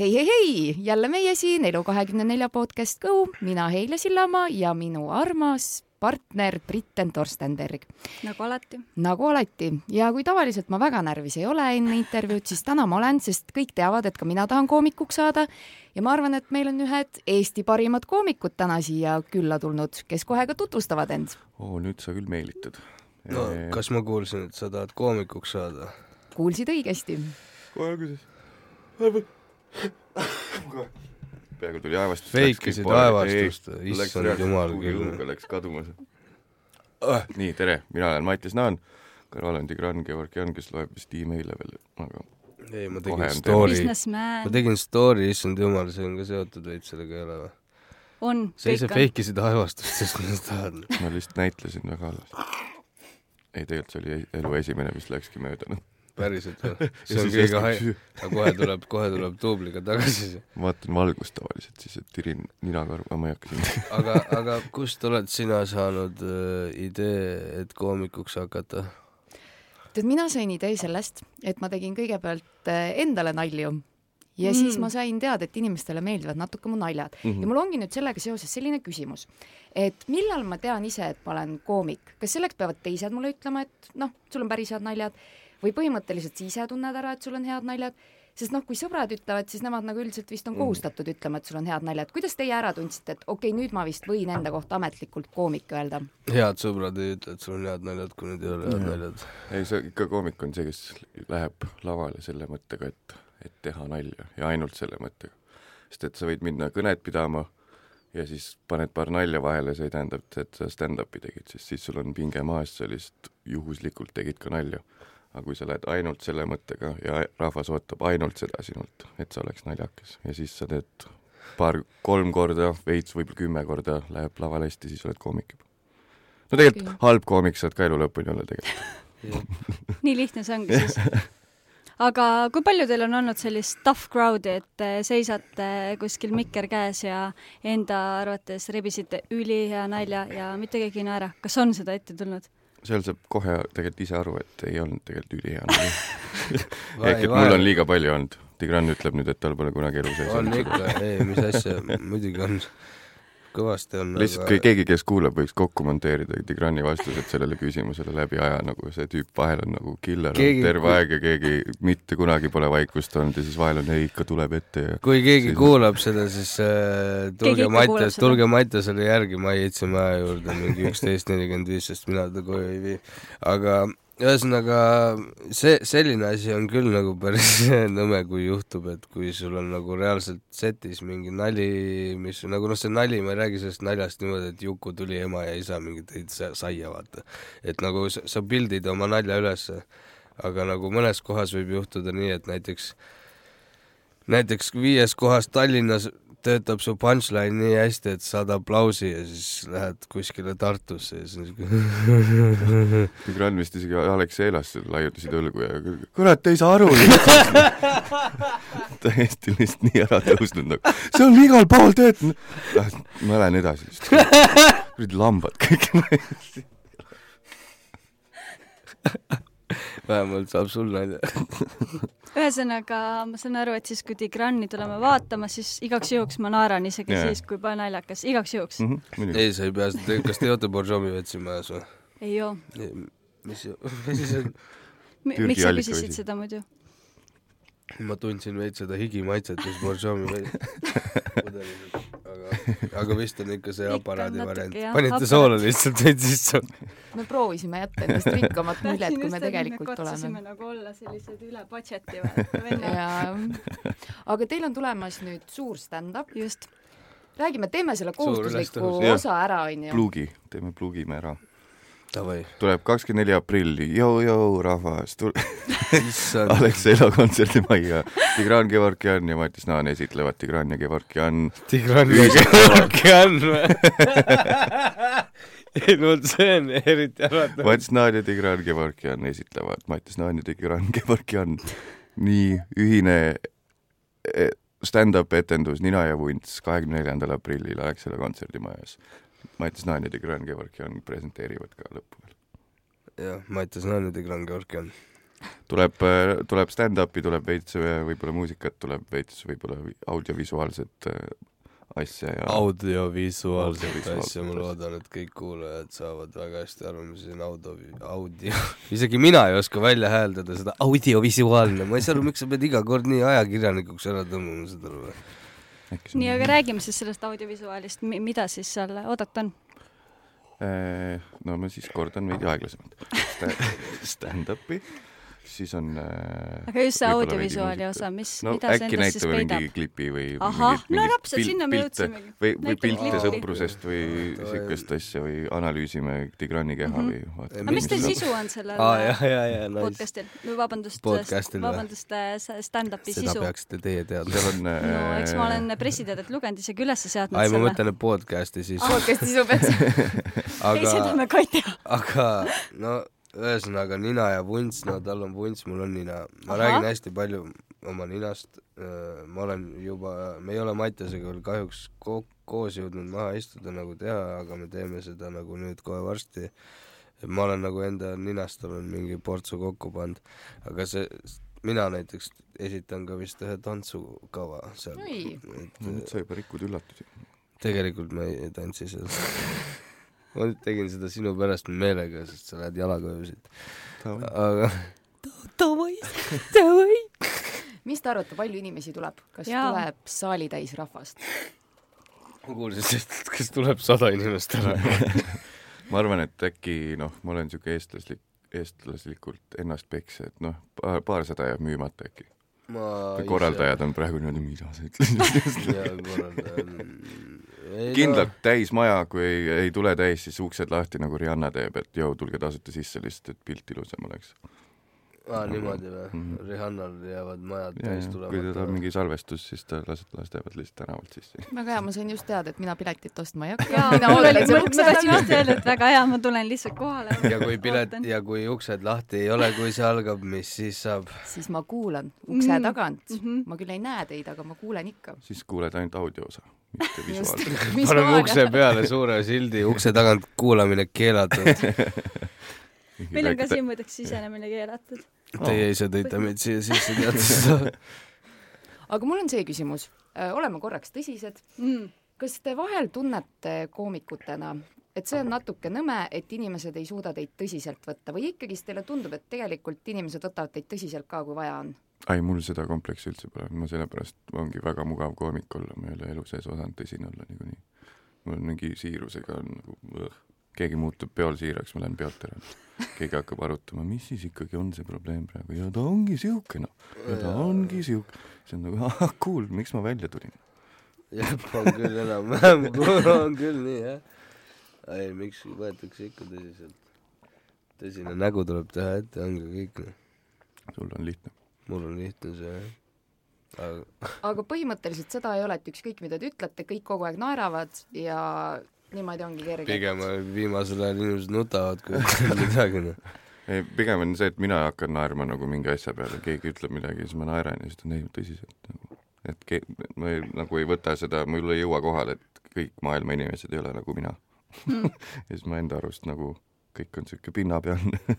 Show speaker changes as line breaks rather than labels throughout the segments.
hei, hei, hei, jälle meie siin Elu kahekümne nelja podcast Go, mina Heile Sillamaa ja minu armas partner Britten Torstenberg.
nagu alati.
nagu alati ja kui tavaliselt ma väga närvis ei ole enne intervjuud, siis täna ma olen, sest kõik teavad, et ka mina tahan koomikuks saada ja ma arvan, et meil on ühed Eesti parimad koomikud täna siia külla tulnud, kes kohe ka tutvustavad end.
oo, nüüd sa küll meelitad.
no kas ma kuulsin, et sa tahad koomikuks saada?
kuulsid õigesti.
kohe alguses peaaegu tuli aevastust.
feikisid aevastust, issand jumal küll.
Läks kaduma see ah,. nii, tere, mina olen Mattias Naan, kõrval on Tigran Georgian, kes loeb vist email'e veel, aga
ei, ma tegin story, ma tegin story, issand jumal, see on ka seotud veits sellega, ei ole või?
on,
sa ise feikisid aevastust, sest ma seda tahan.
ma lihtsalt näitlesin väga halvasti. ei, tegelikult see oli elu esimene, mis läkski mööda, noh
päriselt või? see on kõige hai-, aga kohe tuleb, kohe tuleb duubliga tagasi.
ma vaatan valgust tavaliselt siis, et tirin ninakarva, ma ei hakka siin
aga, aga kust oled sina saanud äh, idee, et koomikuks hakata?
tead, mina sain idee sellest, et ma tegin kõigepealt äh, endale nalju ja mm. siis ma sain teada, et inimestele meeldivad natuke mu naljad mm -hmm. ja mul ongi nüüd sellega seoses selline küsimus, et millal ma tean ise, et ma olen koomik, kas selleks peavad teised mulle ütlema, et noh, sul on päris head naljad või põhimõtteliselt sa ise tunned ära, et sul on head naljad, sest noh, kui sõbrad ütlevad, siis nemad nagu üldiselt vist on mm. kohustatud mm. ütlema, et sul on head naljad. kuidas teie ära tundsite, et okei okay,, nüüd ma vist võin enda kohta ametlikult koomik öelda?
head sõbrad ei ütle, et sul on head naljad, kui need ei ole head naljad.
ei, see ikka koomik on see, kes läheb lavale selle mõttega, et, et teha nalja ja ainult selle mõttega. sest et sa võid minna kõnet pidama ja siis paned paar nalja vahele, see ei tähenda, et sa stand-up'i tegid, sest siis sul on pinge maas, sa lihtsalt juhuslikult tegid ka nalja aga kui sa lähed ainult selle mõttega ja rahvas ootab ainult seda sinult, et sa oleks naljakas ja siis sa teed paar, kolm korda, veits võib-olla kümme korda läheb laval hästi, siis oled koomik juba. no tegelikult okay. halb koomik saad ka elu lõpuni olla tegelikult
nii lihtne see ongi siis aga kui palju teil on olnud sellist tough crowd'i, et seisate kuskil mikker käes ja enda arvates rebisite ülihea nalja ja mitte keegi ei naera, kas on seda ette tulnud?
Seal saab kohe tegelikult ise aru, et ei olnud tegelikult ülihea nali ehk et mul on liiga palju olnud. Tigran ütleb nüüd, et tal pole kunagi elu sees
olnud. on ikka, ei, mis asja, muidugi on kõvasti on
lihtsalt aga... keegi, kes kuulab, võiks kokku monteerida Tigrani vastused sellele küsimusele läbi aja, nagu see tüüp vahel on nagu killer keegi... terve aeg ja keegi mitte kunagi pole vaikust olnud ja siis vahel on ei, ikka tuleb ette ja
kui keegi siis... kuulab seda, siis äh, tulge Mattias, tulge Mattiasele järgi Mai Eitsi maja juurde mingi üksteist nelikümmend viis, sest mina teda koju ei vii. aga ühesõnaga see, selline asi on küll nagu päris nõme, kui juhtub, et kui sul on nagu reaalselt setis mingi nali, mis nagu noh, see nali, ma ei räägi sellest naljast niimoodi, et Juku tuli ema ja isa mingit tõid saia, vaata. et nagu sa, sa pildid oma nalja ülesse, aga nagu mõnes kohas võib juhtuda nii, et näiteks näiteks viies kohas Tallinnas töötab su punchline nii hästi, et saad aplausi ja siis lähed kuskile Tartusse ja siis
Gran vist isegi Alex Eelas laiutasid õlgu ja kurat, ei saa aru täiesti lihtsalt nii ära tõusnud nagu, see on igal pool töötanud. ma lähen edasi lihtsalt. kuradi lambad kõik
vähemalt saab sul nalja
ühesõnaga, ma saan aru, et siis, kui Tigrani tuleme vaatama, siis igaks juhuks ma naeran isegi yeah. siis, kui pole naljakas, igaks juhuks mm.
-hmm, ei, sa ei pea seda, kas te joote Borjomi vett siin majas või?
ei joo.
mis, mis siis on?
miks sa küsisid seda muidu?
Ma tundsin veits seda higimaitset, mis Borjomi veits aga, aga vist on ikka see aparaadi variant. panite soola lihtsalt veits sisse?
me proovisime jätta endast rikkamat muljet, kui me tegelikult oleme.
nagu olla sellised üle budget'i vennad.
aga teil on tulemas nüüd suur stand-up.
just.
räägime, teeme selle kohustusliku osa ära, onju.
pluugi, teeme pluugime ära
Davai.
tuleb kakskümmend neli aprilli, jõu-jõu rahvas, tul- Alexela kontserdimajja. Tigran Gevorkian ja Matis Naan esitlevad Tigran ja Gevorkian.
Tigran ja Gevorkian või? ei no see on eriti äratav.
Mats Naan ja Tigran Gevorkian esitlevad Matis Naan ja Tigran Gevorkian. nii ühine e, stand-up etendus Nina ja vunts kahekümne neljandal aprillil Alexela kontserdimajas Mattias Naanid ja Gran Georgian presenteerivad ka lõppu veel.
jah, Mattias Naanid ja Gran Georgian.
tuleb, tuleb stand-up'i, tuleb veits äh, võib-olla muusikat, tuleb veits võib-olla audiovisuaalset äh, asja ja
audiovisuaalset
Audiovisuaalset
asja, ma loodan, et kõik kuulajad saavad väga hästi aru, mis on audio, audio, isegi mina ei oska välja hääldada seda audiovisuaalne, ma ei saa aru, miks sa pead iga kord nii ajakirjanikuks ära tõmbama, saad aru või?
nii, aga räägime siis sellest audiovisuaalist, mida siis seal oodata on?
Eh, no ma siis kordan veidi aeglasemalt. Sta- stand-up'i, siis on äh,
aga just see audiovisuaali osa, mis,
no
mida see endast siis peidab
mingi? klipi või
ahah, no täpselt, sinna me jõudsimegi.
või, või pilte sõprusest või siukest asja või analüüsime Tigrani keha
Mhm.
või vaatame,
aga mis teil sisu on sellel
jah, nice.
podcastil, vabandust, vabandust, stand-up'i
seda
sisu?
peaksite teie teadma.
seal on
no eks ma olen
äh,
pressiteadet lugenud, isegi ülesse seadnud
ai, ma
selle.
mõtlen, et podcast'i siis,
podcast'i sisu peaks.
ei, seda
aga,
me ka ei tea.
aga no ühesõnaga nina ja vunts, no tal on vunts, mul on nina. ma
Ahah.
räägin hästi palju oma ninast. ma olen juba, me ei ole Mattiasega veel kahjuks ko-, koos jõudnud maha istuda nagu teha, aga me teeme seda nagu nüüd kohe varsti. ma olen nagu enda ninast olen mingi portsu kokku pannud, aga see, mina näiteks esitan ka vist ühe tantsukava seal.
No nüüd sa juba rikud üllatusi.
tegelikult ma ei tantsi seal. ma nüüd tegin seda sinu pärast meelega, sest sa lähed jalaga öösel. aga
mis te arvate, palju inimesi tuleb? kas
Jaa.
tuleb saalitäis rahvast?
ma kuulsin, et kas tuleb sada inimest ära.
ma arvan, et äkki noh, ma olen siuke eestlaslik, eestlaslikult ennast peksja, et noh, paar, paarsada jääb müümata äkki.
ma
korraldajad on praegu niimoodi, mida sa ütlesid.
jaa, korraldaja.
Kindlalt täis maja, kui ei, ei tule täis, siis uksed lahti nagu Rihanna teeb, et jõu, tulge tasuta sisse lihtsalt, et pilt ilusam oleks.
aa, niimoodi või
Mhm.?
Rihannal jäävad majad
ja,
täis tulema.
kui tal on mingi salvestus, siis ta laseb, lastevad lihtsalt tänavalt sisse.
väga hea, ma sain just teada, et mina piletit ostma ei hakka. mina
mul oli,
ootan seal
ma
ukse
tahtsin
taga
just. öelda, et väga hea, ma tulen lihtsalt kohale.
ja kui pilet ja kui uksed lahti ei ole, kui see algab, mis siis saab?
siis ma kuulan ukse
Mm.
tagant
Mhm..
ma küll ei näe teid, aga ma kuulen ikka.
siis kuuled ainult audio osa, mitte
just
visuaalselt..
paneme ukse peale suure sildi, ukse tagant kuulamine keelatud.
meil on ka siin muideks sisenemine keelatud.
Teie ise tõite meid siia sisse, teate seda?
aga mul on see küsimus, oleme korraks tõsised.
Mm.
kas te vahel tunnete koomikutena, et see on natuke nõme, et inimesed ei suuda teid tõsiselt võtta või ikkagist teile tundub, et tegelikult inimesed võtavad teid tõsiselt ka, kui vaja on?
ei, mul seda kompleksi üldse pole, ma sellepärast ongi väga mugav koomik olla, ma ei ole elu sees osanud tõsine olla niikuinii. mul on mingi siirusega on nagu, keegi muutub peol siiraks, ma lähen peolt ära. keegi hakkab arutama, mis siis ikkagi on see probleem praegu ja ta ongi siuke noh, ja ta ongi siuke, see on nagu ahah, cool, miks ma välja tulin.
jah, on küll enam-vähem, on küll nii jah. ei, miks võetakse ikka tõsiselt? tõsine nägu tuleb teha ette, ongi kõik noh.
sul on lihtne.
mul on lihtne see jah. aga
aga põhimõtteliselt seda ei ole, et ükskõik, mida te ütlete, kõik kogu aeg naeravad ja niimoodi ongi kerge.
pigem viimasel ajal inimesed nutavad, kui midagi noh.
ei, pigem on see, et mina hakkan naerma nagu mingi asja peale, keegi ütleb midagi, siis ma naeran ja siis ta on ei, tõsiselt nagu. et ke-, ma ei, nagu ei võta seda, mul ei jõua kohale, et kõik maailma inimesed ei ole nagu mina ja siis ma enda arust nagu kõik on siuke pinnapealne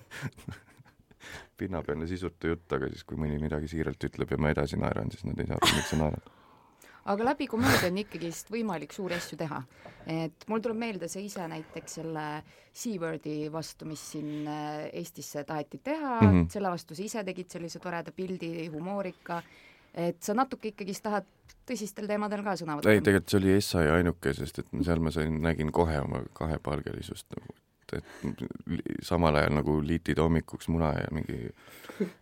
pinnapealne sisutu jutt, aga siis, kui mõni midagi siiralt ütleb ja ma edasi naeran, siis nad ei saa aru, miks sa naerad.
Aga läbi komöödia on ikkagist võimalik suuri asju teha. et mul tuleb meelde see ise näiteks selle C-wordi vastu, mis siin äh, Eestisse taheti teha mm. -hmm. selle vastu sa ise tegid sellise toreda pildi, humoorika, et sa natuke ikkagist tahad tõsistel teemadel ka sõna võtta.
ei, tegelikult see oli Essay ainuke, sest et seal ma sain, nägin kohe oma kahepalgelisust nagu, et, et li- samal ajal nagu liitid hommikuks muna ja mingi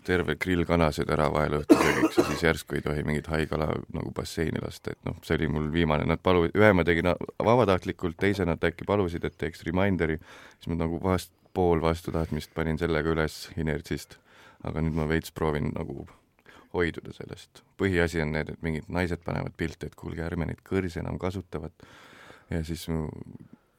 terve grill kanasid ära vahel õhtusöögiks ja siis järsku ei tohi mingit haigala nagu basseini lasta, et noh, see oli mul viimane, nad palu-, ühe ma tegin vabatahtlikult, teise nad äkki palusid, et teeks reminderi, siis ma nagu vast pool vastu tahtmist panin sellega üles inertsist. aga nüüd ma veits proovin nagu hoiduda sellest. põhiasi on need, et mingid naised panevad pilte, et kuulge, ärme neid kõrsi enam kasutavat. ja siis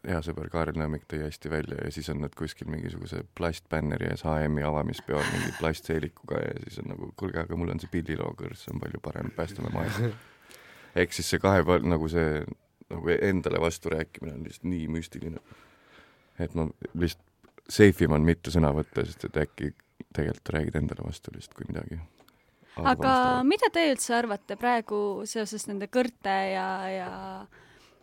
hea sõber Kaarel Nõmmik tõi hästi välja ja siis on nad kuskil mingisuguse plastbänneri ees HM-i avamispeol mingi plastseelikuga ja siis on nagu, kuulge, aga mul on see pilliloo kõrs, see on palju parem, päästame maailma. ehk siis see kahe, nagu see nagu endale vastu rääkimine on lihtsalt nii müstiline. et ma lihtsalt safe im on mitte sõna võtta, sest et äkki tegelikult räägid endale vastu lihtsalt, kui midagi
aga mida te üldse arvate praegu seoses nende kõrte ja, ja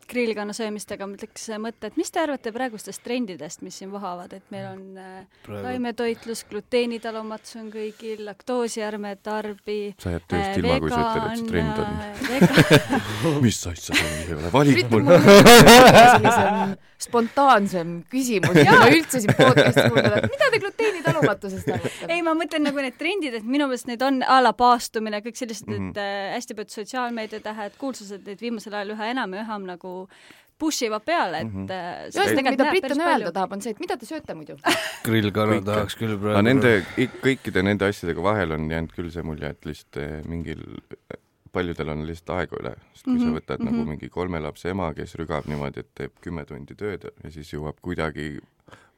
grillkanna söömistega mul tekkis mõte, et mis te arvate praegustest trendidest, mis siin vohavad, et meil on äh, taimetoitlus, gluteenitalumatus on kõigil, laktoosi ärme tarbi.
sa jääd tööst äh, ilma, kui sa ütled, et see trend on äh, mis asja see ei ole, valik mul.
spontaansem küsimus, mida ma üldse siin podcast'is kuulda, et mida te gluteenitalumatusest arvate?
ei, ma mõtlen nagu need trendid, et minu meelest need on a la paastumine, kõik sellised mm, -hmm. et äh, hästi paljud sotsiaalmeedia tähed, kuulsused, neid viimasel ajal üha enam ja üha nagu push ivad peale, et mm -hmm.
ühesõnaga, mida Britt öelda tahab, on see, et mida te sööte muidu
grillkana tahaks küll praegu.
Nende, kõikide nende asjadega vahel on jäänud küll see mulje, et lihtsalt eh, mingil paljudel on lihtsalt aega üle, sest kui mm -hmm. sa mhm, võtad mm -hmm. nagu mhm. mingi kolme lapse ema, kes rügab niimoodi, et teeb kümme tundi tööd ja siis jõuab kuidagi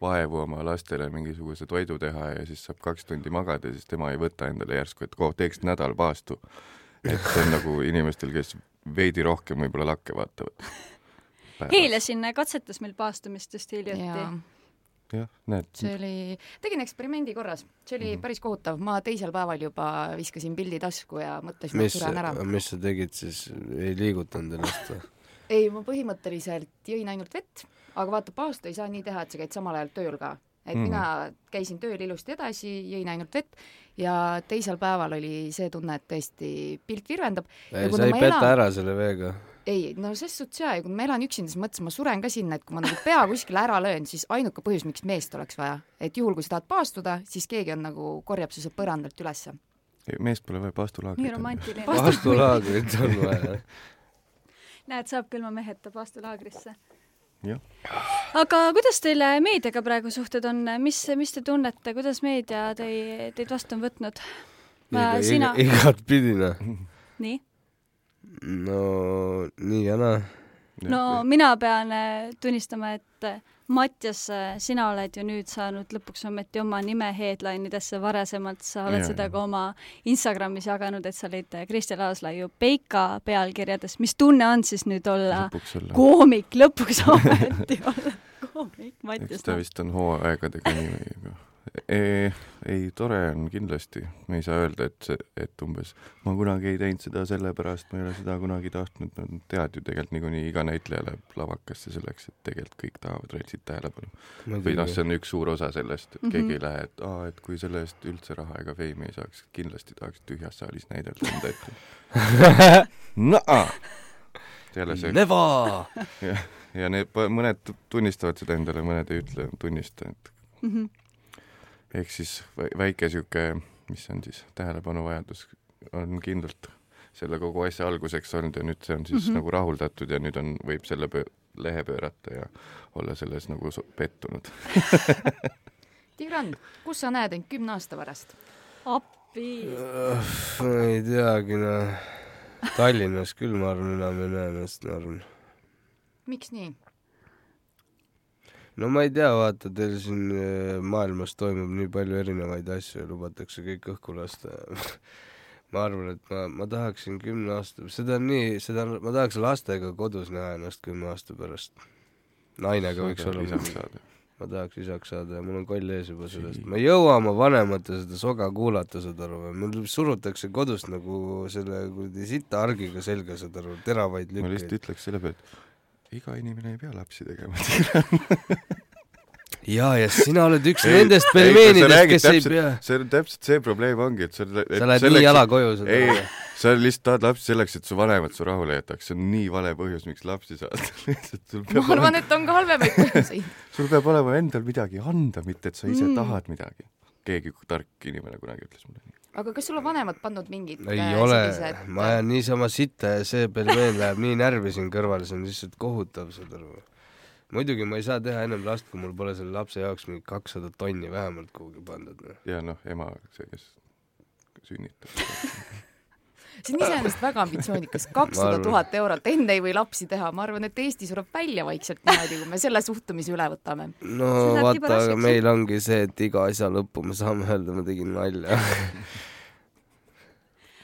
vaevu oma lastele mingisuguse toidu teha ja siis saab kaks tundi magada ja siis tema ei võta endale järsku, et koh, teeks nädal paastu. et see on nagu inimestel, kes veidi rohkem võib-olla lakke vaatavad
Heile siin katsetas meil paastumist just hiljuti.
Jah, näed.
see oli, tegin eksperimendi korras, see oli mm -hmm. päris kohutav, ma teisel päeval juba viskasin pildi tasku ja mõtlesin, et suren ära.
mis sa tegid siis, ei liigutanud ennast või?
ei, ma põhimõtteliselt jõin ainult vett, aga vaata, paastu ei saa nii teha, et sa käid samal ajal tööl ka. et mm -hmm. mina käisin tööl ilusti edasi, jõin ainult vett ja teisel päeval oli see tunne, et tõesti pilt virvendab.
sa ei peta elan... ära selle veega
ei, no ses suhtes jaa, ja kui ma elan üksinda, siis mõtlesin, ma suren ka sinna, et kui ma nagu pea kuskile ära löön, siis ainuke põhjus, miks meest oleks vaja, et juhul, kui sa tahad paastuda, siis keegi on nagu, korjab su sealt põrandalt ülesse.
meest pole vaja paastulaagrit.
nii romantiline.
paastulaagrit on vaja
näed, saab küll ilma meheta paastulaagrisse. aga kuidas teile meediaga praegu suhted on, mis, mis te tunnete, kuidas meedia tei, teid vastu on võtnud?
Sina... igatpidi noh.
nii?
No nii ja naa.
no mina pean äh, tunnistama, et äh, Mattias, äh, sina oled ju nüüd saanud lõpuks ometi oma nime headline idesse, varasemalt sa oled ja, seda ka oma Instagramis jaganud, et sa olid Kristel Aaslaiu Peika pealkirjades. mis tunne on siis nüüd olla koomik, lõpuks ometi olla koomik, Mattias?
eks ta vist on hooaegadega nii ei, ei, tore on kindlasti, me ei saa öelda, et et umbes ma kunagi ei teinud seda sellepärast, ma ei ole seda kunagi tahtnud, no tead ju tegelikult niikuinii iga näitleja läheb lavakasse selleks, et tegelikult kõik tahavad reaalselt tähelepanu. või noh, see on üks suur osa sellest, et mm -hmm. keegi ei lähe, et aa, et kui selle eest üldse raha ega feimi ei saaks, kindlasti tahaks tühjas saalis näidelda enda ette. naa! jälle see
Neva!
ja, ja need, mõned tunnistavad seda endale, mõned ei ütle, tunnista, et mm -hmm ehk siis väike niisugune, mis on siis tähelepanuvajadus, on kindlalt selle kogu asja alguseks olnud ja nüüd see on siis mm -hmm. nagu rahuldatud ja nüüd on, võib selle pöö, lehe pöörata ja olla selles nagu pettunud
Tigran, kus sa näed end kümne aasta pärast?
appi
uh,! ma ei teagi, noh. Tallinnas küll, ma arvan, enam ei näe ennast, ma arvan.
miks nii?
No ma ei tea, vaata, teil siin äh, maailmas toimub nii palju erinevaid asju ja lubatakse kõik õhku lasta ma arvan, et ma, ma tahaksin kümne aasta, seda on nii, seda, ma tahaks lastega kodus näha ennast kümne aasta pärast. nainega võiks olla. ma tahaks isaks saada ja mul on koll ees juba sellest, ma ei jõua oma vanemate seda soga kuulata, saad aru, mul surutakse kodust nagu selle kuradi sita argiga selga, saad aru, teravaid lükkeid.
ma lihtsalt ütleks selle peale, et iga inimene ei pea lapsi tegema
ja, ja sina oled üks ei, nendest pelmeenidest, kes täpselt, ei pea.
see on täpselt see probleem ongi, et sa
sa lähed nii jala koju.
ei, sa lihtsalt tahad lapsi selleks, et su vanemad su rahule jätaks, see on nii vale põhjus, miks lapsi saada
ma arvan, et on ka halvemaid põhjuseid
sul peab olema endal midagi anda, mitte et sa ise mm. tahad midagi. keegi tark inimene kunagi ütles mulle nii
aga kas sul on vanemad pannud mingid
ei äh, ole sellised..., ma ajan niisama sitta ja see pelmeen läheb nii närvi siin kõrval, see on lihtsalt kohutav, saad aru. muidugi ma ei saa teha ennem last, kui mul pole selle lapse jaoks mingi kakssada tonni vähemalt kuhugi pandud.
Noh. ja noh, ema, see, kes sünnitab
see on iseenesest väga ambitsioonikas, kakssada tuhat eurot, enne ei või lapsi teha, ma arvan, et Eesti sureb välja vaikselt niimoodi, kui me selle suhtumise üle võtame.
no vaata, aga meil ongi see, et iga asja lõppu me saame öelda, ma tegin nalja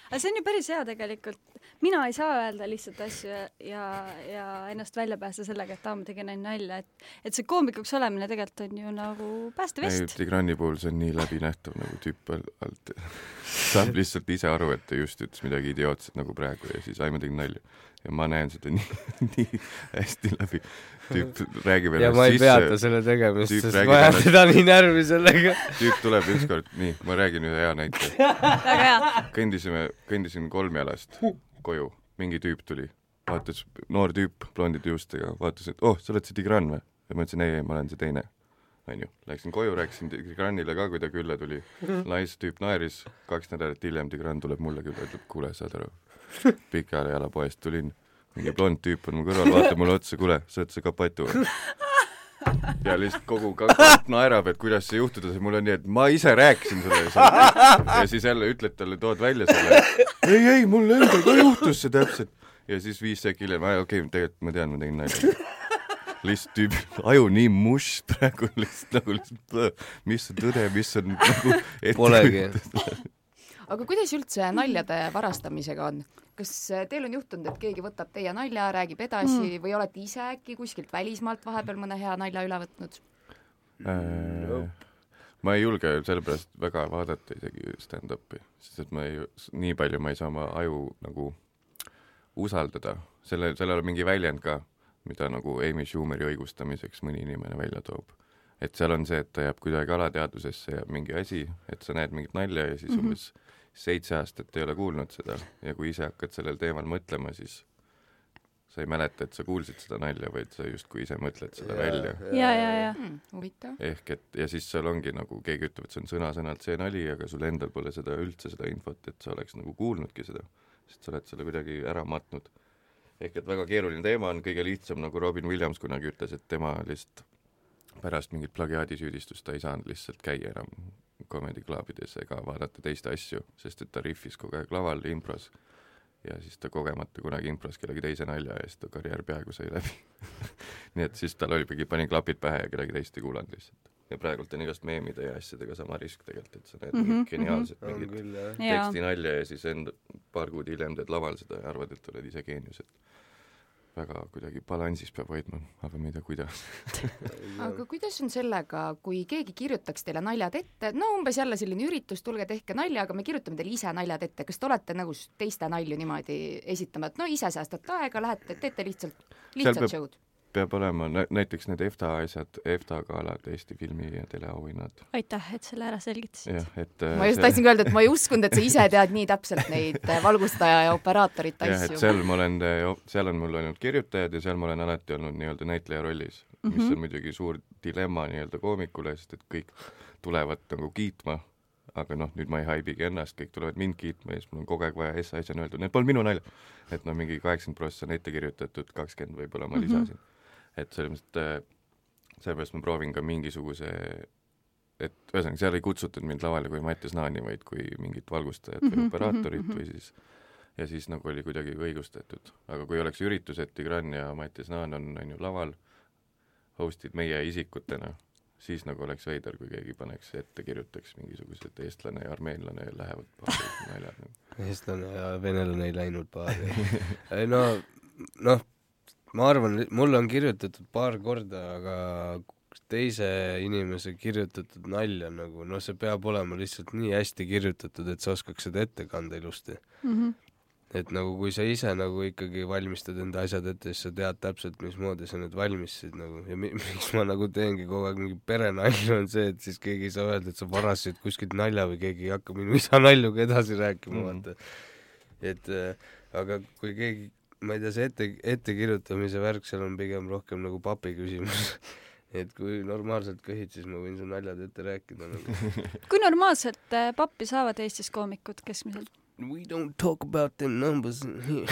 aga see on ju päris hea tegelikult. mina ei saa öelda lihtsalt asju ja, ja, ja ennast välja päästa sellega, et aa, ma tegin ainult nalja, et et see koomikuks olemine tegelikult on ju nagu päästevest.
Tigrani puhul see on nii läbinähtav nagu tüüp alt saab lihtsalt ise aru, et ta just ütles midagi idiootset nagu praegu ja siis ai, ma tegin nalja ja ma näen seda nii, nii hästi läbi. tüüp räägib
ja ma ei sisse, peata selle tegemist, sest ma ajan teda nii närvi sellega.
tüüp tuleb ükskord, nii, ma räägin ühe hea näite. kõndisime, kõndisin kolmjalast koju, mingi tüüp tuli, vaatas, noor tüüp blondide juustega, vaatas, et oh, sa oled see Tigran või? ja ma ütlesin ei, ei, ma olen see teine onju, läksin koju, rääkisin Tigranile ka, kui ta külla tuli. Lais tüüp naeris, kaks nädalat hiljem Tigran tuleb mulle külla, ütleb, kuule, saad aru, Pikale jala poest tulin, mingi blond tüüp on mu kõrval, vaatab mulle otsa, kuule, sa oled see Kapatu või? ja lihtsalt kogu kapp naerab, et kuidas see juhtuda sai, mul on nii, et ma ise rääkisin sulle ja siis jälle ütled talle, tood välja selle, ei, ei, mul endal ka juhtus see täpselt. ja siis viis sekki hiljem, okei okay,, tegelikult ma tean, ma tegin nalja. lihtsalt tüübi aju nii mush praegu lihtsalt nagu lihtsalt, mis on tõde, mis on nagu
Polegi
aga kuidas üldse naljade varastamisega on? kas äh, teil on juhtunud, et keegi võtab teie nalja, räägib edasi mm. või olete ise äkki kuskilt välismaalt vahepeal mõne hea nalja üle võtnud
äh,? ma ei julge sellepärast väga vaadata isegi stand-up'i, sest et ma ei, nii palju ma ei saa oma aju nagu usaldada, selle, sellel on mingi väljend ka, mida nagu Amy Schumeri õigustamiseks mõni inimene välja toob. et seal on see, et ta jääb kuidagi alateadvusesse, jääb mingi asi, et sa näed mingit nalja ja siis mm -hmm. Seitse aastat ei ole kuulnud seda ja kui ise hakkad sellel teemal mõtlema, siis sa ei mäleta, et sa kuulsid seda nalja, vaid sa justkui ise mõtled selle ja, välja.
ja, ja, ja
hmm,. huvitav.
ehk et, ja siis seal ongi nagu keegi ütleb, et see on sõna-sõnalt see nali, aga sul endal pole seda üldse, seda infot, et sa oleks nagu kuulnudki seda, sest sa oled selle kuidagi ära matnud. ehk et väga keeruline teema on, kõige lihtsam, nagu Robin Williams kunagi ütles, et tema lihtsalt pärast mingit plagiaadisüüdistust ta ei saanud lihtsalt käia enam comedy clubides ega vaadata teiste asju, sest et ta rihvis kogu aeg laval impros ja siis ta kogemata kunagi impros kellegi teise nalja ja siis ta karjäär peaaegu sai läbi nii et siis tal oligi, pani klapid pähe ja kedagi teist ei kuulanud lihtsalt. ja praegult on igast meemide ja asjadega sama risk tegelikult, et sa näed mm -hmm, geniaalset mm -hmm. mingit tekstinalja ja siis enda paar kuud hiljem teed laval seda ja arvad, et oled ise geenius, et väga kuidagi balansis peab hoidma, aga ma ei tea, kuidas.
Aga kuidas on sellega, kui keegi kirjutaks teile naljad ette, no umbes jälle selline üritus, tulge tehke nalja, aga me kirjutame teile ise naljad ette, kas te olete nõus teiste nalju niimoodi esitama, et no ise säästate aega, lähete, teete lihtsalt, lihtsalt show'd?
Peab olema näiteks need EFTA asjad, EFTA galad, Eesti filmi ja teleauhinnad.
aitäh, et selle ära selgitasid.
jah, et
ma just see... tahtsingi öelda, et ma ei uskunud, et sa ise tead nii täpselt neid äh, valgustaja ja operaatorite asju.
jah, et seal ma olen, äh, seal on mul olnud kirjutajad ja seal ma olen alati olnud nii-öelda näitleja rollis mm, -hmm. mis mhm. on muidugi suur dilemma nii-öelda koomikule, sest et kõik tulevad nagu kiitma aga noh, nüüd ma ei haibigi ennast, kõik tulevad mind kiitma ja siis mul on kogu aeg vaja S-asja on öeldud, need polnud minu nalja. et no mingi kaheksakümmend prossa on ette kirjutatud, kakskümmend võib-olla ma lisasin mm. -hmm et selles mõttes, et äh, sellepärast ma proovin ka mingisuguse et ühesõnaga, seal ei kutsutud mind lavale kui Mattias Naani, vaid kui mingit valgustajat või mm -hmm, operaatorit mm -hmm. või siis ja siis nagu oli kuidagi õigustatud. aga kui oleks üritus, et Tigran ja Mattias Naan on, on ju laval, host'id meie isikutena, siis nagu oleks veider, kui keegi paneks ette, kirjutaks mingisugused eestlane ja armeenlane lähevad paari naljad
eestlane ja venelane ei läinud paari no noh, ma arvan, mulle on kirjutatud paar korda, aga teise inimese kirjutatud nalja nagu, noh, see peab olema lihtsalt nii hästi kirjutatud, et sa oskaks seda ette kanda ilusti mm. -hmm. et nagu kui sa ise nagu ikkagi valmistad enda asjad ette, siis sa tead täpselt, mismoodi sa need valmistasid nagu ja mi miks ma nagu teengi kogu aeg mingi perenalju, on see, et siis keegi ei saa öelda, et sa varastasid kuskilt nalja või keegi ei hakka minu isa nalju ka edasi rääkima mm, -hmm. vaata. et äh, aga kui keegi ma ei tea, see ette, ettekirjutamise värk seal on pigem rohkem nagu papi küsimus et kui normaalselt köhid, siis ma võin su naljad ette rääkida nagu.
kui normaalselt äh, pappi saavad Eestis koomikud keskmiselt?
We don't talk about them numbers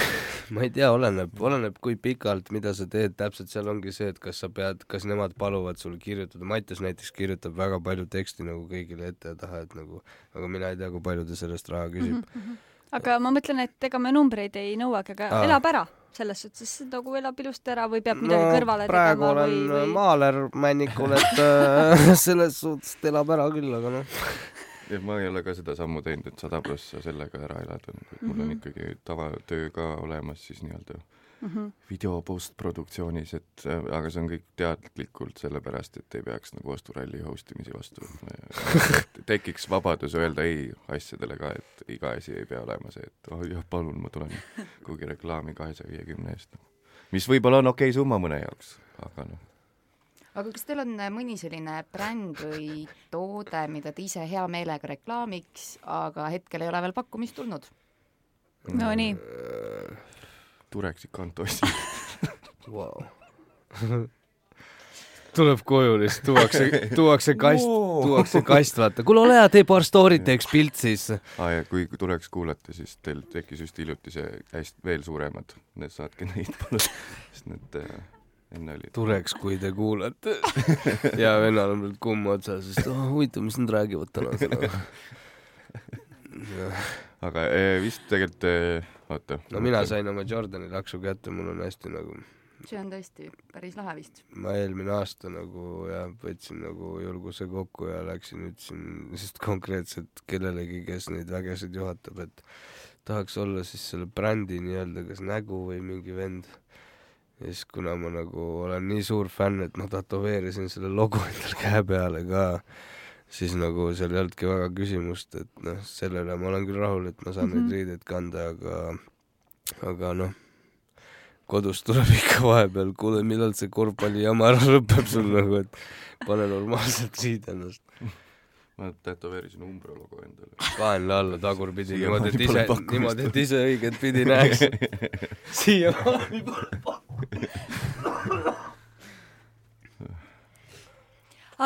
ma ei tea, oleneb, oleneb kui pikalt, mida sa teed, täpselt seal ongi see, et kas sa pead, kas nemad paluvad sul kirjutada, Mattias näiteks kirjutab väga palju teksti nagu kõigile ette ja taha, et nagu, aga mina ei tea, kui palju ta sellest raha küsib mm. -hmm
aga ma mõtlen, et ega me numbreid ei nõuagi, aga Aa. elab ära selles suhtes, nagu elab ilusti ära või peab midagi no, kõrvale
praegu tegema
või,
või...? maaler männikul, et äh, selles suhtes elab ära küll, aga noh.
ja ma ei ole ka seda sammu teinud, et sada prossa sellega ära elada, et mul mm -hmm. on mhm. ikkagi tavatöö ka olemas siis nii-öelda mm -hmm. video postproduktsioonis, et äh, aga see on kõik teadlikult sellepärast, et ei peaks nagu osturalli host imisi vastu võtma. tekiks vabadus öelda ei asjadele ka, et iga asi ei pea olema see, et oh jah, palun, ma tulen kuhugi reklaami kahesaja viiekümne eest. mis võib-olla on okei okay summa mõne jaoks, aga noh
aga kas teil on mõni selline bränd või toode, mida te ise hea meelega reklaamiks, aga hetkel ei ole veel pakkumist tulnud?
Nonii
tuleks ikka Antossi
wow. tuleb koju lihtsalt, tuuakse, tuuakse kast wow., tuuakse kast, vaata, kuule ole hea, tee paar story't, teeks pilt siis.
aa ja kui tuleks kuulata, siis teil tekkis just hiljuti see hästi veel suuremad, need saatke neid palun, sest need äh, enne olid.
tuleks, kui te kuulate ja vennal on veel kumm otsas, sest oh, huvitav, mis nad räägivad täna seda
aga eh, vist tegelikult oota.
no mina sain oma Jordani laksu kätte, mul on hästi nagu
see on tõesti päris lahe vist.
ma eelmine aasta nagu jah, võtsin nagu julguse kokku ja läksin, ütlesin lihtsalt konkreetselt kellelegi, kes neid vägesid juhatab, et tahaks olla siis selle brändi nii-öelda kas nägu või mingi vend. ja siis, kuna ma nagu olen nii suur fänn, et ma tätoveerisin selle logo endale käe peale ka, siis nagu seal ei olnudki väga küsimust, et noh, selle üle ma olen küll rahul, et ma saan mm -hmm. neid mhm. riideid kanda, aga aga noh, kodus tuleb ikka vahepeal, kuule, millal see korvpallijama ära lõpeb sul nagu, et pane normaalselt riid ennast.
ma tätoveerisin Umbro logo endale.
kaenla alla tagurpidi niimoodi, et ise, niimoodi, et ise õiget pidi näeks. siiamaani pole pakkunud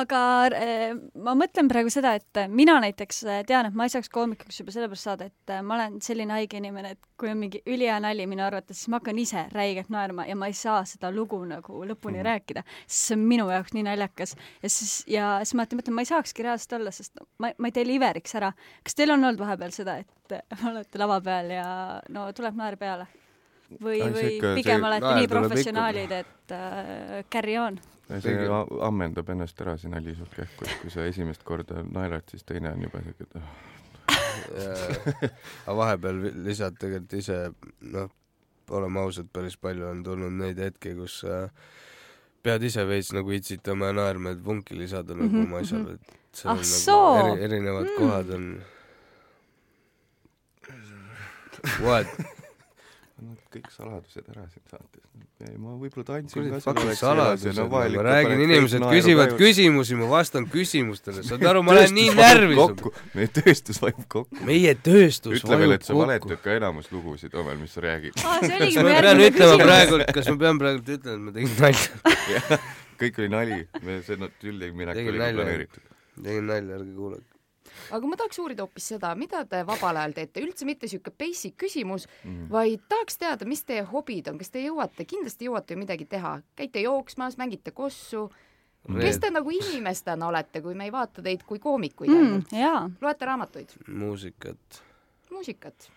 aga äh, ma mõtlen praegu seda, et mina näiteks äh, tean, et ma ei saaks koomikuks juba sellepärast saada, et ma olen selline haige inimene, et kui on mingi ülihea nali minu arvates, siis ma hakkan ise räigelt naerma ja ma ei saa seda lugu nagu lõpuni mm. rääkida, sest see on minu jaoks nii naljakas. ja siis, ja siis ma mõtlen, ma ei saakski reaalselt olla, sest ma, ma ei deliveriks ära. kas teil on olnud vahepeal seda, et olete lava peal ja no tuleb naer peale? Või, või pigem olete nii professionaalid, et äh, carry on?
see ammendab ennast ära, see nali sul kähku, et kui sa esimest korda naerad, siis teine on juba siuke, et
aga vahepeal lisad tegelikult ise, noh, oleme ausad, päris palju on tulnud neid hetki, kus äh, pead ise veits nagu itsitama ja naerma, et vunki lisada nagu mm -hmm. oma asjale, et
seal ah, on nagu
eri, erinevad mm. kohad on What?
Nad kõik saladused ära siin saates. ma võib-olla tantsin
ka seal saladused, ma räägin, inimesed küsivad vajub. küsimusi, ma vastan küsimustele, saad aru, ma olen nii närvis.
meie tööstus vajub kokku.
meie tööstus
ütle veel, et sa valetad ka enamus lugusid omavahel, mis sa räägid.
kas ma pean ütlema praegu, kas ma pean praegu ütlema, et ma tegin nalja
kõik oli nali, me, see tülli minek oli planeeritud.
tegin nalja, ärge kuulake
aga ma tahaks uurida hoopis seda, mida te vabal ajal teete, üldse mitte niisugune basic küsimus mm., vaid tahaks teada, mis teie hobid on, kas te jõuate, kindlasti jõuate ju midagi teha, käite jooksmas, mängite kossu, kes te nagu inimestena olete, kui me ei vaata teid kui koomikuid
mm, ainult?
loete raamatuid?
muusikat.
muusikat?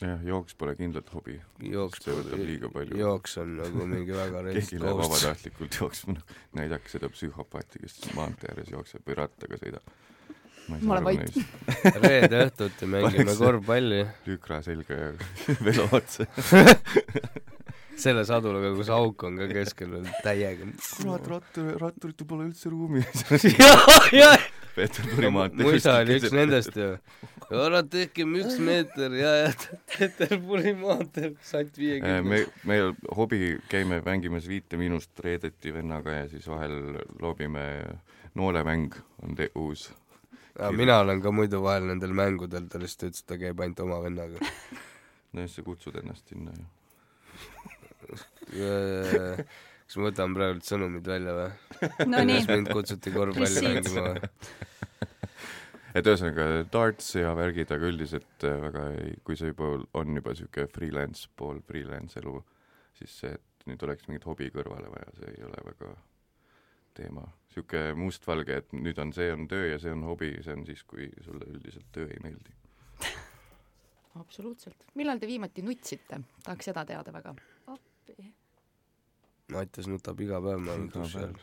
jah, jooks pole kindlalt hobi.
jooks
see võtab liiga palju.
jooks on nagu mingi väga
keegi läheb vabatahtlikult jooksma, näidake seda psühhopaati, kes maantee ääres jookseb või rattaga sõidab
ma olen vait.
reede õhtuti mängime korvpalli.
lükra selga ja velo otsa
selle sadulaga, kus auk on ka keskel veel täiega.
kurat, rattur, ratturitel pole üldse ruumi. Peeterburi maantee.
mu isa oli üks nendest ju. ära tehkem üks meeter ja, ja Peterburi maanteel satt viiekümne.
me, me hobi käime mängimas Viite Miinust reedeti vennaga ja siis vahel loobime noolemäng on te uus
mina olen ka muidu vahel nendel mängudel, ta lihtsalt ütles, et ta käib ainult oma vennaga.
no just, sa kutsud ennast sinna ju
kas ma võtan praegu sõnumid välja või?
no nii.
mind kutsuti korvpalli mängima või?
et ühesõnaga darts ja värgid, aga üldiselt äh, väga ei, kui see juba on juba niisugune freelance, pool freelance elu, siis see, et nüüd oleks mingit hobi kõrvale vaja, see ei ole väga teema. niisugune mustvalge, et nüüd on, see on töö ja see on hobi, see on siis, kui sulle üldiselt töö ei meeldi
absoluutselt. millal te viimati nutsite? tahaks seda teada väga.
appi.
Mattias nutab iga päev, ma olen duši all.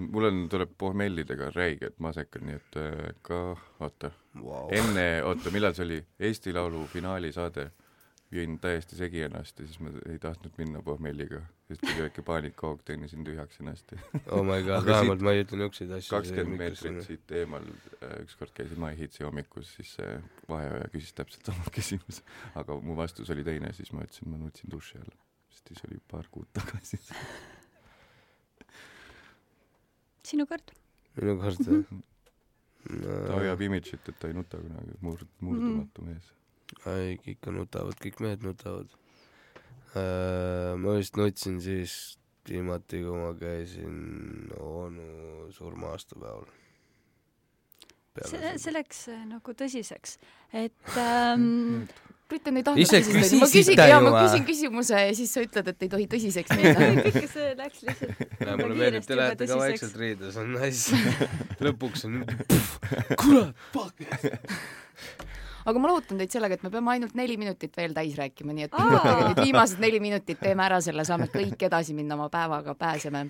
Mul on, tuleb pohmellidega räigelt masekad, nii et äh, ka oota
wow.
enne, oota, millal see oli, Eesti Laulu finaalisaade, jõin täiesti segi ennast ja siis ma ei tahtnud minna pohmelliga, sest tuli väike paanikahoog, tennisin tühjaks ennast
oh my god, vähemalt ma ei ütle niisuguseid asju.
kakskümmend meetrit siit eemal, äh, ükskord käisin My Hitsi hommikus, siis see vaheaja küsis täpselt sama küsimuse, aga mu vastus oli teine, siis ma ütlesin, ma nutsin duši all, sest siis oli paar kuud tagasi
sinu kord.
minu kord
mm. -hmm. ta hoiab imidžit, et ta ei nuta kunagi, murd-, murdumatu mm. mees.
Ei, ikka nutavad, kõik mehed nutavad äh,. ma vist nutsin siis viimati, kui ma käisin onu surma aastapäeval.
see, see läks äh, nagu tõsiseks, et ähm,
Britten ei tahtnud tõsiselt, ma küsin, jaa, ma küsin küsimuse ja siis sa ütled, et ei tohi tõsiseks minna.
kõik see läks lihtsalt
ja mulle meeldib, te lähete ka vaikselt riida, see on nice. lõpuks on kurat, fuck
aga ma lohutan teid sellega, et me peame ainult neli minutit veel täis rääkima, nii et nüüd viimased neli minutit teeme ära selle, saame kõik edasi minna oma päevaga, pääseme.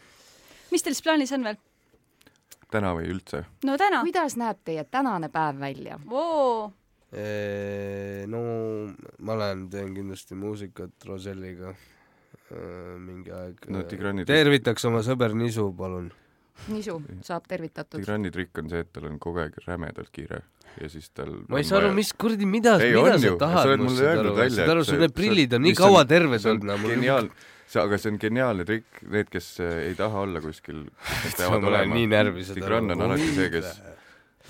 mis teil siis plaanis on veel?
täna või üldse?
no täna.
kuidas näeb teie tänane päev välja?
no ma lähen teen kindlasti muusikat Roselliga mingi aeg
no,
tervitaks oma sõber Nisu, palun.
Nisu saab tervitatud.
Tigrani trikk on see, et tal on kogu aeg rämedalt kiire ja siis tal
ma ei saa aru, mis kuradi, mida, mida sa tahad
must aru,
saad aru, sul need prillid on nii kaua terved olnud.
geniaalne, see, aga see on geniaalne trikk, need, kes ei taha olla kuskil, peavad olema.
nii närvi, saad
aru. Tigran on alati see, kes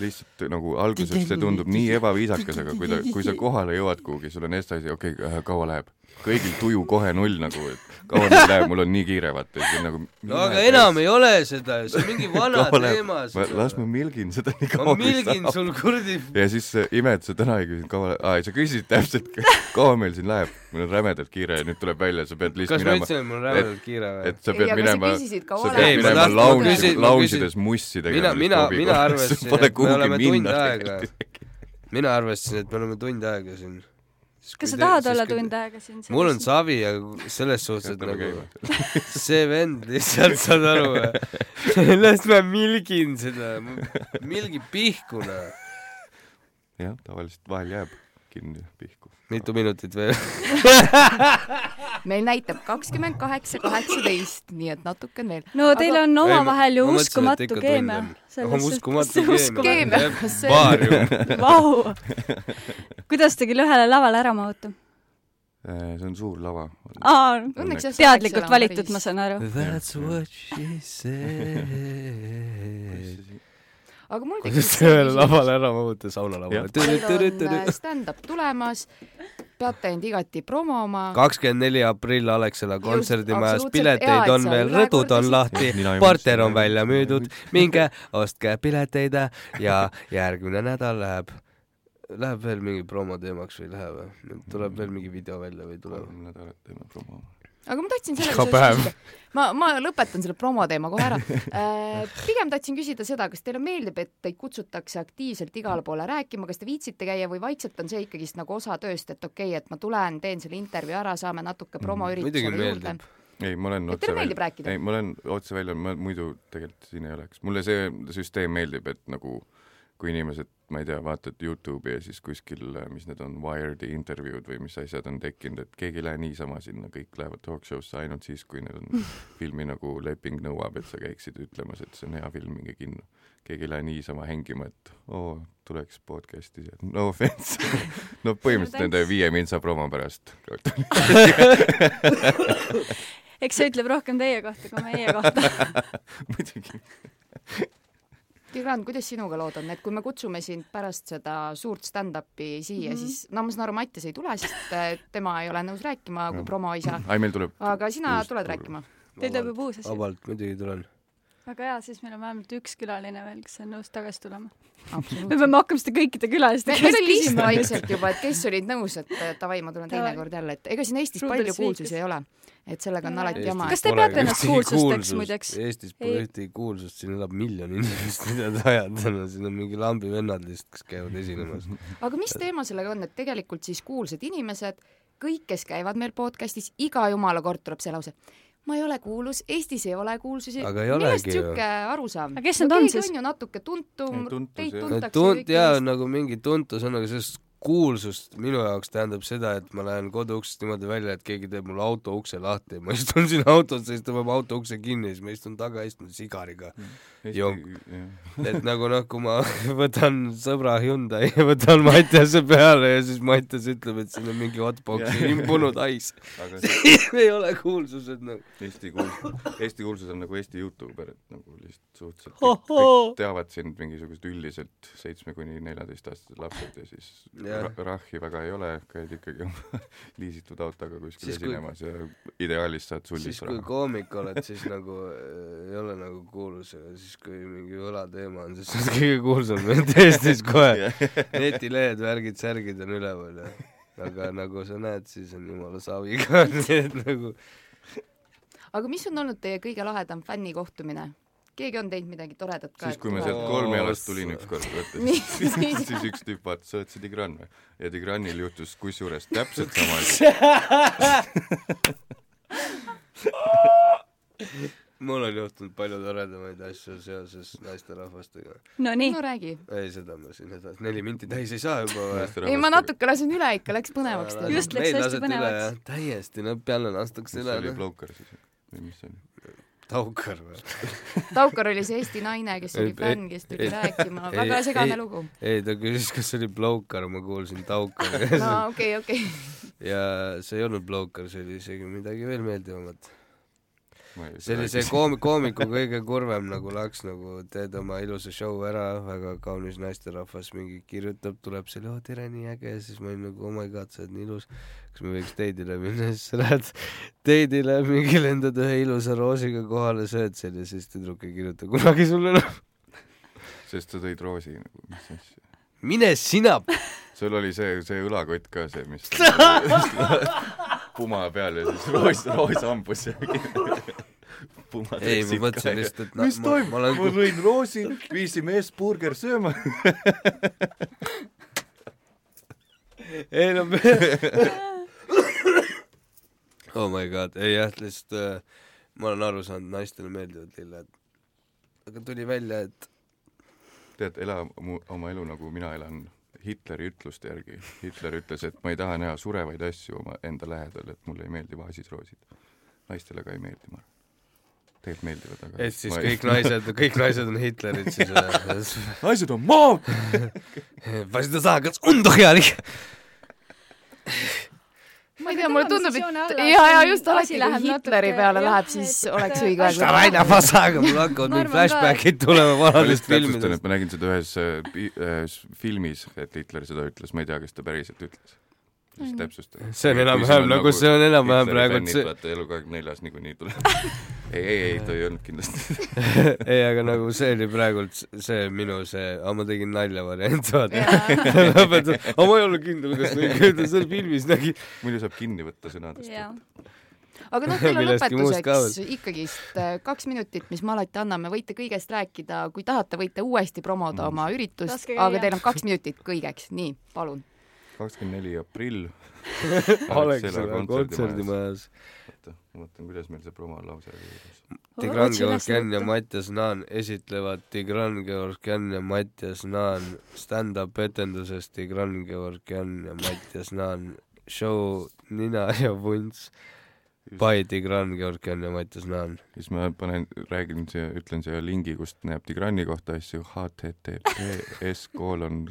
lihtsalt nagu alguses see tundub nii ebaviisakas, aga kui ta, kui sa kohale jõuad kuhugi, sul on eest asi, okei okay,, äh, kaua läheb? Kõigil tuju kohe null nagu, et kaua nüüd läheb, mul on nii kiire, vaata, nagu
no aga enam ei ole seda, see on mingi vana teema.
las ma milgin seda nii kaua
kui saab. ma milgin sul kuradi.
ja siis imed, sa täna ei küsinud kaua, aa, sa küsisid täpselt, kaua meil siin läheb. mul on rämedalt kiire ja nüüd tuleb välja, sa pead lihtsalt
minema. kas ma ütlesin, et mul on rämedalt kiire või?
et sa pead minema, sa pead minema lounge'ides, lounge'ides mussi tegema.
mina, mina, mina arvasin, et me oleme tund aega. mina arvasin, et me oleme tund aega siin
kas sa tahad olla tund aega siin?
mul on savi, aga selles suhtes, et nagu see vend lihtsalt, saad aru või? las ma milgin seda, milgi pihku, noh.
jah, tavaliselt vahel jääb kinni pihku.
Mitu minutit veel
meil näitab kakskümmend kaheksa, kaheksateist, nii et natuke on veel.
no teil on omavahel ju uskumatu keemia.
uskumatu keemia.
baarium. Vau. kuidas te küll ühele lavale ära mahute?
Äh, see on suur lava.
aa, teadlikult valitud, ma saan aru.
That's what she said
aga mul
tekkis sellele lavale ära mahuta, saunalavale.
meil on stand-up tulemas, peate end igati promoma.
kakskümmend neli aprill Alexela kontserdimajas, pileteid on veel, rõdud on lahti, porter on välja müüdud, minge ostke pileteid ja järgmine nädal läheb Läheb veel mingi promo teemaks või ei lähe või? tuleb veel mingi video välja või ei tule?
kolm nädalat teeme promo
aga ma tahtsin sellega küsida, ma, ma lõpetan selle promo teema kohe ära äh,. pigem tahtsin küsida seda, kas teile meeldib, et teid kutsutakse aktiivselt igale poole rääkima, kas te viitsite käia või vaikselt on see ikkagist nagu osa tööst, et okei okay,, et ma tulen, teen selle intervjuu ära, saame natuke promoüritusele juurde?
ei, ma olen otse välja, ei, ma olen otse välja, ma muidu tegelikult siin ei oleks. mulle see süsteem meeldib, et nagu kui inimesed ma ei tea, vaatad Youtube'i ja siis kuskil, mis need on, Wired'i intervjuud või mis asjad on tekkinud, et keegi ei lähe niisama sinna, kõik lähevad talk show'sse ainult siis, kui neil on filmi nagu leping nõuab, et sa käiksid ütlemas, et see on hea film, minge kinno. keegi ei lähe niisama hängima, et oo, tuleks podcast'i siia, no offense. No põhimõtteliselt nende viie mintsa promo pärast.
Eks see ütleb rohkem teie kohta kui meie kohta.
Muidugi
Tirand, kuidas sinuga lood on, et kui me kutsume sind pärast seda suurt stand-up'i siia mm, -hmm. siis no ma saan aru, Mattias ei tule, sest äh, tema ei ole nõus rääkima kui promo isa. aga sina tuled rääkima?
Teil tuleb juba uus asi?
vabalt, muidugi tulen
väga hea, siis meil on vähemalt üks külaline veel, kes on nõus tagasi tulema. me peame hakkama seda kõikide külaliste
käest küsima vaikselt juba, et kes olid nõus, et davai, ma tulen teinekord jälle, et ega siin Eestis Ruudel palju kuulsusi ei ole. et sellega on alati jama.
kas te peate ennast kuulsusteks muideks?
Eestis pole ühtegi kuulsust, siin elab miljon inimest, mida te ajate, siin on mingi lambivennad lihtsalt, kes käivad esinemas.
aga mis teema sellega on, et tegelikult siis kuulsad inimesed, kõik, kes käivad meil podcast'is, iga jumala kord tuleb see lause ma ei ole kuulus, Eestis ei ole kuulsusi.
Aga ei
millest sihuke arusaam?
Aga kes need on
keegi
siis?
on ju natuke tuntum teid
jah.
tuntakse
tunt- jaa, nagu mingi tuntus on, aga sellest kuulsust minu jaoks tähendab seda, et ma lähen koduuksest niimoodi välja, et keegi teeb mulle auto ukse lahti ja ma istun siin autos, siis ta paneb auto ukse kinni, siis ma istun taga, istun sigariga. Jonk. et nagu noh, kui ma võtan sõbra Hyundai ja võtan Mattiase peale ja siis Mattias ütleb, et siin on mingi hotbox'i imbunud hais.
see
ei ole kuulsused nagu.
Eesti kuulsus, Eesti kuulsus on nagu Eesti Youtuber, et nagu lihtsalt suhteliselt kõik, kõik teavad sind mingisugused üldiselt seitsme kuni neljeteistaastased lapsed ja siis
Jah.
Ra rahhi väga ei ole, käid ikkagi oma liisitud autoga kuskil
Siis kui-
esinemas ja ideaalis saad
siis
sullist
kui
raha.
koomik oled, siis nagu äh, ei ole nagu kuulus ja siis kui mingi võlateema on, siis sa oled kõige kuulsam vend Eestis kohe. netilehed, värgid, särgid on üleval ja aga nagu sa näed, siis on jumala saviga, nii et nagu
aga mis on olnud teie kõige lahedam fännikohtumine? Keegi on teinud midagi toredat ka?
siis, kui ma sealt kolmjalast tulin ükskord, vaata,
siis-
siis üks tüüp vaatas, sa oled see Tigran või? ja Tigranil juhtus kusjuures täpselt sama asi.
mul on juhtunud palju toredamaid asju seoses naisterahvastega.
no nii
no, räägi.
ei, seda ma siin edasi, neli minti täis ei saa juba või?
ei, ma natuke lasen üle ikka, läks põnevaks
Just läks hästi põnevaks.
täiesti, no peale lastakse
mis
üle
see oli,
noh.
Bloukar siis või mis see oli?
Taukar või?
Taukar oli see Eesti naine, kes oli
Ei,
fänn, kes tuli
ei,
rääkima,
ei,
väga segane
ei.
lugu.
ei, ta küsis, kas see oli Bloukar, ma kuulsin Taukar
no okei, okei.
ja see ei olnud Bloukar, see oli isegi midagi veel meeldivamat.
See
koom-, koomiku kõige kurvem nagu laks, nagu teed oma ilusa show ära, väga kaunis naisterahvas mingi kirjutab, tuleb selle, oo tere, nii äge, siis ma olin nagu oh my god, sa oled nii ilus, kas me võiks teidile minna, siis sa lähed teidile, mingi lendad ühe ilusa roosiga kohale, sööd selle ja siis tüdruk ei kirjuta kunagi sulle enam.
sest sa tõid roosi nagu, mis asja.
mine sina,
sul oli see, see õlakott ka see, mis puma peal ja siis roos, roos hambus ja puma
ei ma mõtlesin lihtsalt, et
mis
ma,
toimub,
ma
ma
olen
lõin roosi, viisime Eesburger sööma.
ei no oh my god, ei jah, lihtsalt äh, ma olen aru saanud, naistele meeldivad lilled. aga tuli välja, et
tead, ela mu, oma elu nagu mina elan Hitleri ütluste järgi. Hitler ütles, et ma ei taha näha surevaid asju oma enda lähedal, et mulle ei meeldi vaasisroosid. naistele ka ei meeldi, ma arvan. tegelikult meeldivad, aga
et siis kõik naised, kõik naised on Hitlerid siis või?
naised on maad.
Äh,
Was du sagst, undohjalik.
Ma ei tea, mulle tundub, et ja, ja just alati,
läheb
kui Hitleri
natuke-
peale läheb, siis
et-
oleks õige aeg
Davai, davai, saage, mul hakkavad
Ma
mingid flashbackid tulema
ma
vanadest filmidest.
et. ma nägin seda ühes äh, pi- äh, filmis, et Hitler seda ütles, ma ei tea, kas ta päriselt ütles. Siis täpsustan.
see on enam-vähem nagu, see on enam-vähem praegu, et see,
vaata elu kahekümne neljas niikuinii tuleb. ei, ei, ei, ta ei olnud kindlasti.
ei, aga nagu see oli praegult see minu see, aga ma tegin nalja variant, vaata. Aga ma ei olnud kindel, kas ta õige ütles, seal filmis nägi.
muidu saab kinni võtta sõnadest.
aga noh, teil on lõpetuseks ikkagist äh, kaks minutit, mis me alati anname, võite kõigest rääkida, kui tahate, võite uuesti promoda oma üritust, aga teil on kaks minutit kõigeks, nii, palun.
Kakskümmend neli aprill.
Alexela kontserdimajas.
oota, ma mõtlen, kuidas meil see promolause oli.
Tigran Georgian ja Mattias Naan esitlevad Tigran Georgian ja Mattias Naan stand-up etenduses Tigran Georgian ja Mattias Naan show Nina ja Vunts by Tigran Georgian ja Mattias Naan.
siis ma panen, räägin siia, ütlen siia lingi, kust näeb Tigrani kohta asju https koolon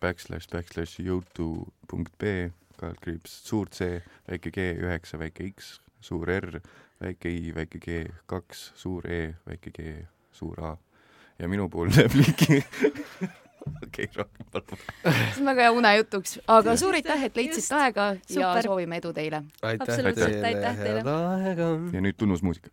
backslash backslash youtube punkt b kaldkriips suur C väike G üheksa väike X suur R väike I väike G kaks suur E väike G suur A ja minu puhul näeb linki okei, rohkem palun.
see on väga hea unejutuks, aga suur aitäh, et leidsite aega ja
Super.
soovime edu teile.
aitäh
Absoluutselt, aitäh teile.
head aega.
ja nüüd tunnusmuusika.